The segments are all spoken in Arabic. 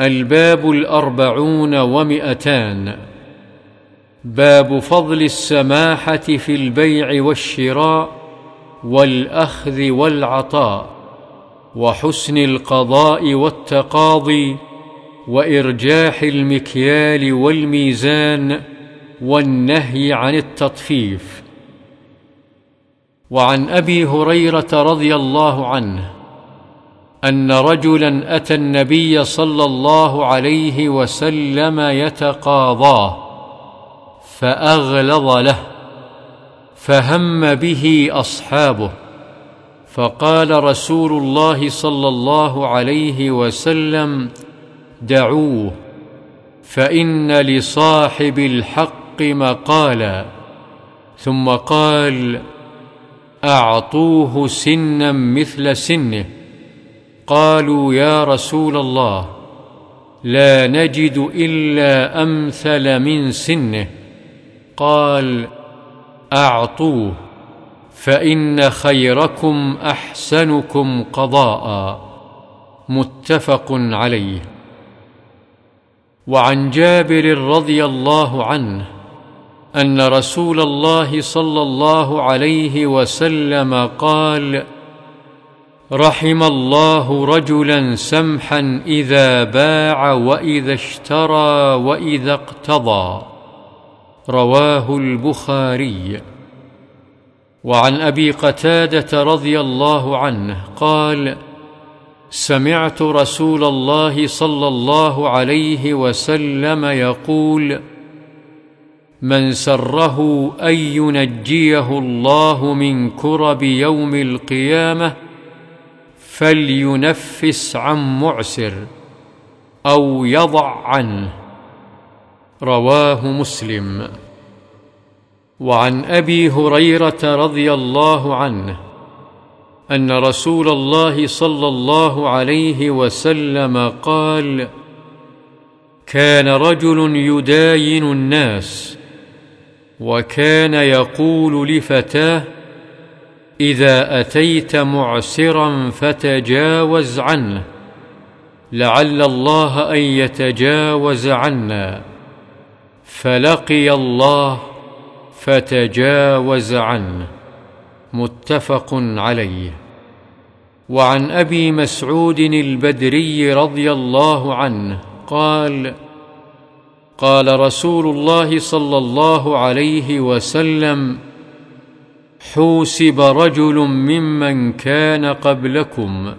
الباب الأربعون ومئتان. باب فضل السماحة في البيع والشراء والأخذ والعطاء وحسن القضاء والتقاضي وإرجاح المكيال والميزان والنهي عن التطفيف. وعن أبي هريرة رضي الله عنه أن رجلا أتى النبي صلى الله عليه وسلم يتقاضاه فأغلظ له فهم به أصحابه فقال رسول الله صلى الله عليه وسلم دعوه فإن لصاحب الحق مقالا. ثم قال أعطوه سنا مثل سنه. قالوا يا رسول الله لا نجد إلا أمثل من سنه. قال أعطوه فإن خيركم أحسنكم قضاء. متفق عليه. وعن جابر رضي الله عنه أن رسول الله صلى الله عليه وسلم قال رحم الله رجلا سمحا إذا باع وإذا اشترى وإذا اقتضى. رواه البخاري. وعن أبي قتادة رضي الله عنه قال سمعت رسول الله صلى الله عليه وسلم يقول من سره أن ينجيه الله من كرب يوم القيامة فلينفس عن معسر أو يضع عنه. رواه مسلم. وعن أبي هريرة رضي الله عنه أن رسول الله صلى الله عليه وسلم قال كان رجل يداين الناس وكان يقول لفتاه إذا أتيت معسرا فتجاوز عنه لعل الله أن يتجاوز عنا. فلقي الله فتجاوز عنه. متفق عليه. وعن أبي مسعود البدري رضي الله عنه قال قال رسول الله صلى الله عليه وسلم حوسب رجل ممن كان قبلكم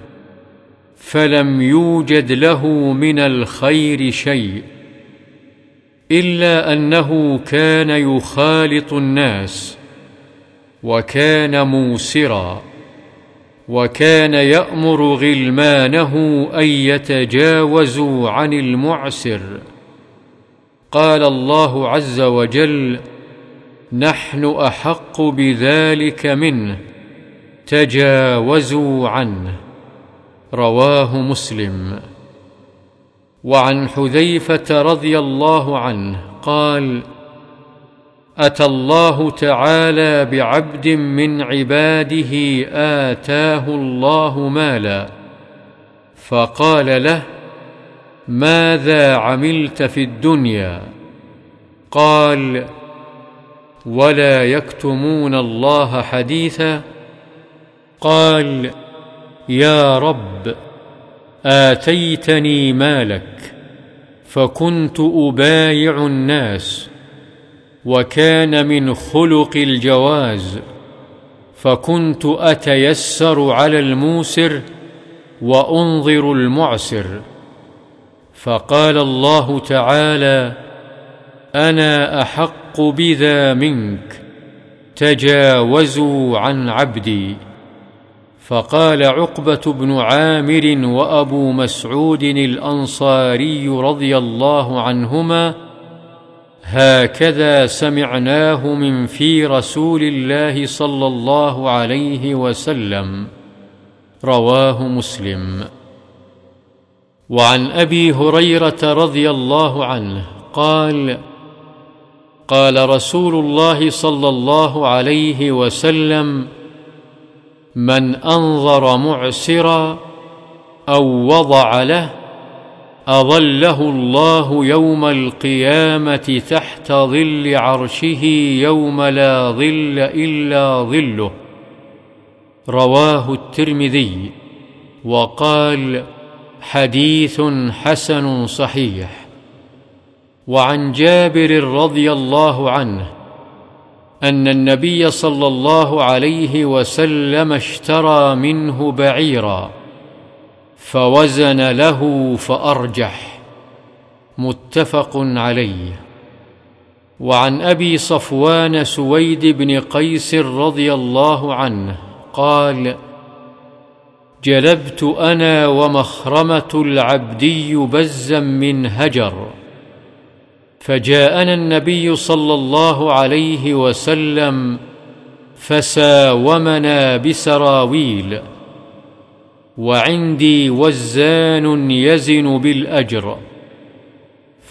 فلم يوجد له من الخير شيء إلا أنه كان يخالط الناس وكان موسرا وكان يأمر غلمانه أن يتجاوزوا عن المعسر. قال الله عز وجل نحن أحق بذلك منه تجاوزوا عنه. رواه مسلم. وعن حذيفة رضي الله عنه قال أتى الله تعالى بعبد من عباده آتاه الله مالا فقال له ماذا عملت في الدنيا؟ قال ولا يكتمون الله حديثا؟ قال يا رب آتيتني مالك فكنت أبايع الناس وكان من خلق الجواز فكنت أتيسر على الموسر وأنظر المعسر. فقال الله تعالى أنا أحق بذا منك تجاوزوا عن عبدي. فقال عقبة بن عامر وأبو مسعود الأنصاري رضي الله عنهما هكذا سمعناه من في رسول الله صلى الله عليه وسلم. رواه مسلم. وعن أبي هريرة رضي الله عنه قال قال رسول الله صلى الله عليه وسلم من أنظر معسرا أو وضع له أظله الله يوم القيامة تحت ظل عرشه يوم لا ظل إلا ظله. رواه الترمذي وقال حديث حسن صحيح. وعن جابر رضي الله عنه أن النبي صلى الله عليه وسلم اشترى منه بعيرا فوزن له فأرجح. متفق عليه. وعن أبي صفوان سويد بن قيس رضي الله عنه قال جلبت أنا ومخرمة العبدي بزا من هجر. فجاءنا النبي صلى الله عليه وسلم فساومنا بسراويل. وعندي وزان يزن بالأجر.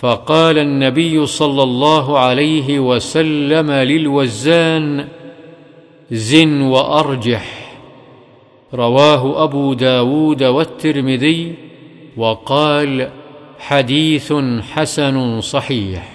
فقال النبي صلى الله عليه وسلم للوزان زن وأرجح. رواه أبو داود والترمذي وقال حديث حسن صحيح.